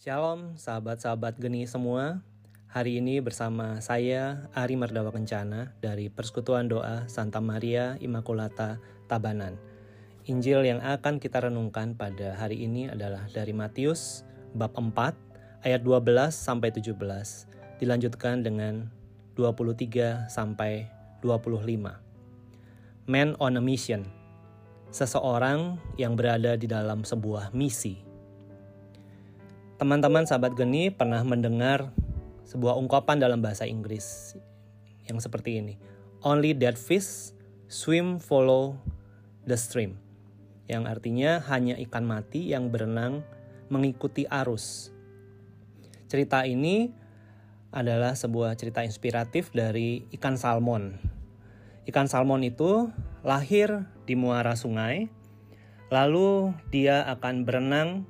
Shalom sahabat-sahabat geni semua. Hari ini bersama saya Ari Merdawa Kencana dari Persekutuan Doa Santa Maria Immaculata Tabanan. Injil yang akan kita renungkan pada hari ini adalah dari Matius bab 4 ayat 12 sampai 17. Dilanjutkan dengan 23 sampai 25. Man on a mission. Seseorang yang berada di dalam sebuah misi. Teman-teman sahabat geni pernah mendengar sebuah ungkapan dalam bahasa Inggris yang seperti ini. Only dead fish swim follow the stream. Yang artinya hanya ikan mati yang berenang mengikuti arus. Cerita ini adalah sebuah cerita inspiratif dari ikan salmon. Ikan salmon itu lahir di muara sungai, lalu dia akan berenang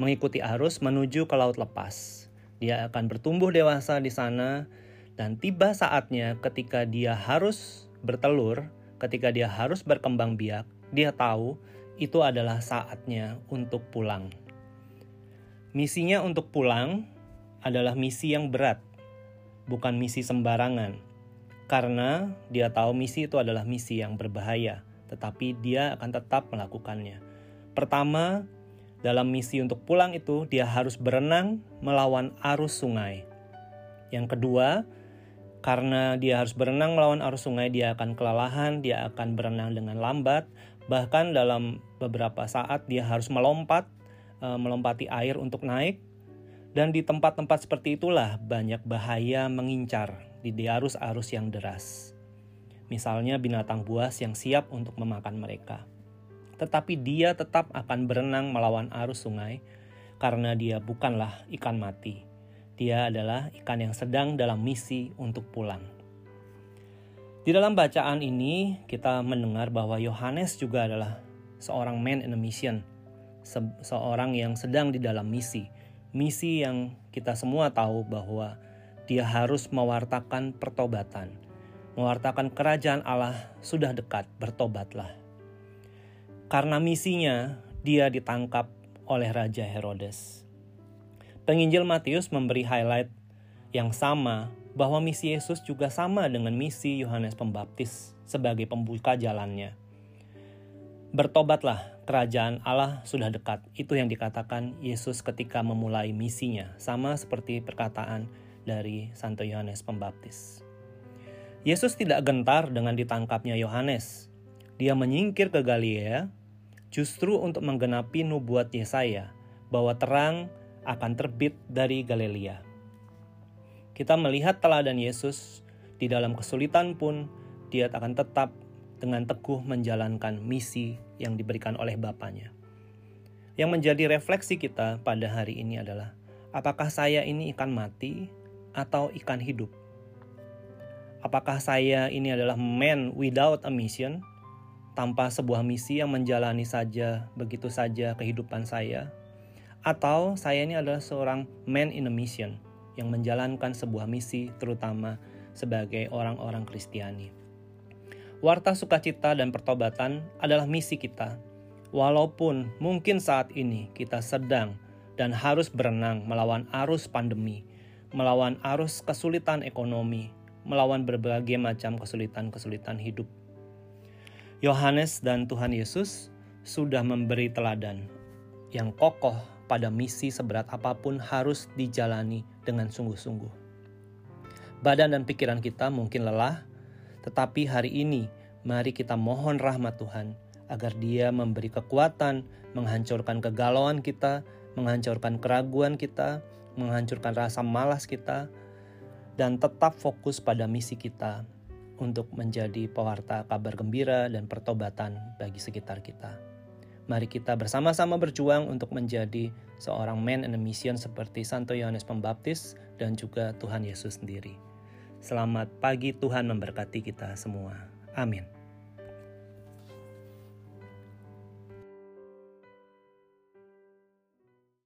mengikuti arus menuju ke laut lepas. Dia akan bertumbuh dewasa di sana dan tiba saatnya ketika dia harus bertelur, ketika dia harus berkembang biak, dia tahu itu adalah saatnya untuk pulang. Misinya untuk pulang adalah misi yang berat, bukan misi sembarangan. Karena dia tahu misi itu adalah misi yang berbahaya, tetapi dia akan tetap melakukannya. Pertama, dalam misi untuk pulang itu, dia harus berenang melawan arus sungai. Yang kedua, karena dia harus berenang melawan arus sungai, dia akan kelelahan, dia akan berenang dengan lambat, bahkan dalam beberapa saat dia harus melompat, e, melompati air untuk naik. Dan di tempat-tempat seperti itulah banyak bahaya mengincar di arus-arus yang deras. Misalnya binatang buas yang siap untuk memakan mereka tetapi dia tetap akan berenang melawan arus sungai karena dia bukanlah ikan mati. Dia adalah ikan yang sedang dalam misi untuk pulang. Di dalam bacaan ini, kita mendengar bahwa Yohanes juga adalah seorang man in a mission, se seorang yang sedang di dalam misi. Misi yang kita semua tahu bahwa dia harus mewartakan pertobatan, mewartakan kerajaan Allah sudah dekat, bertobatlah. Karena misinya, dia ditangkap oleh Raja Herodes. Penginjil Matius memberi highlight yang sama bahwa misi Yesus juga sama dengan misi Yohanes Pembaptis sebagai pembuka jalannya. Bertobatlah, kerajaan Allah sudah dekat. Itu yang dikatakan Yesus ketika memulai misinya, sama seperti perkataan dari Santo Yohanes Pembaptis. Yesus tidak gentar dengan ditangkapnya Yohanes. Dia menyingkir ke Galilea justru untuk menggenapi nubuat Yesaya bahwa terang akan terbit dari Galilea. Kita melihat teladan Yesus di dalam kesulitan pun dia akan tetap dengan teguh menjalankan misi yang diberikan oleh Bapaknya. Yang menjadi refleksi kita pada hari ini adalah apakah saya ini ikan mati atau ikan hidup? Apakah saya ini adalah man without a mission tanpa sebuah misi yang menjalani saja begitu saja kehidupan saya, atau saya ini adalah seorang man in a mission yang menjalankan sebuah misi terutama sebagai orang-orang Kristiani. Warta sukacita dan pertobatan adalah misi kita, walaupun mungkin saat ini kita sedang dan harus berenang melawan arus pandemi, melawan arus kesulitan ekonomi, melawan berbagai macam kesulitan-kesulitan hidup Yohanes dan Tuhan Yesus sudah memberi teladan yang kokoh pada misi seberat apa pun harus dijalani dengan sungguh-sungguh. Badan dan pikiran kita mungkin lelah, tetapi hari ini mari kita mohon rahmat Tuhan agar Dia memberi kekuatan menghancurkan kegalauan kita, menghancurkan keraguan kita, menghancurkan rasa malas kita, dan tetap fokus pada misi kita untuk menjadi pewarta kabar gembira dan pertobatan bagi sekitar kita. Mari kita bersama-sama berjuang untuk menjadi seorang man in a mission seperti Santo Yohanes Pembaptis dan juga Tuhan Yesus sendiri. Selamat pagi, Tuhan memberkati kita semua. Amin.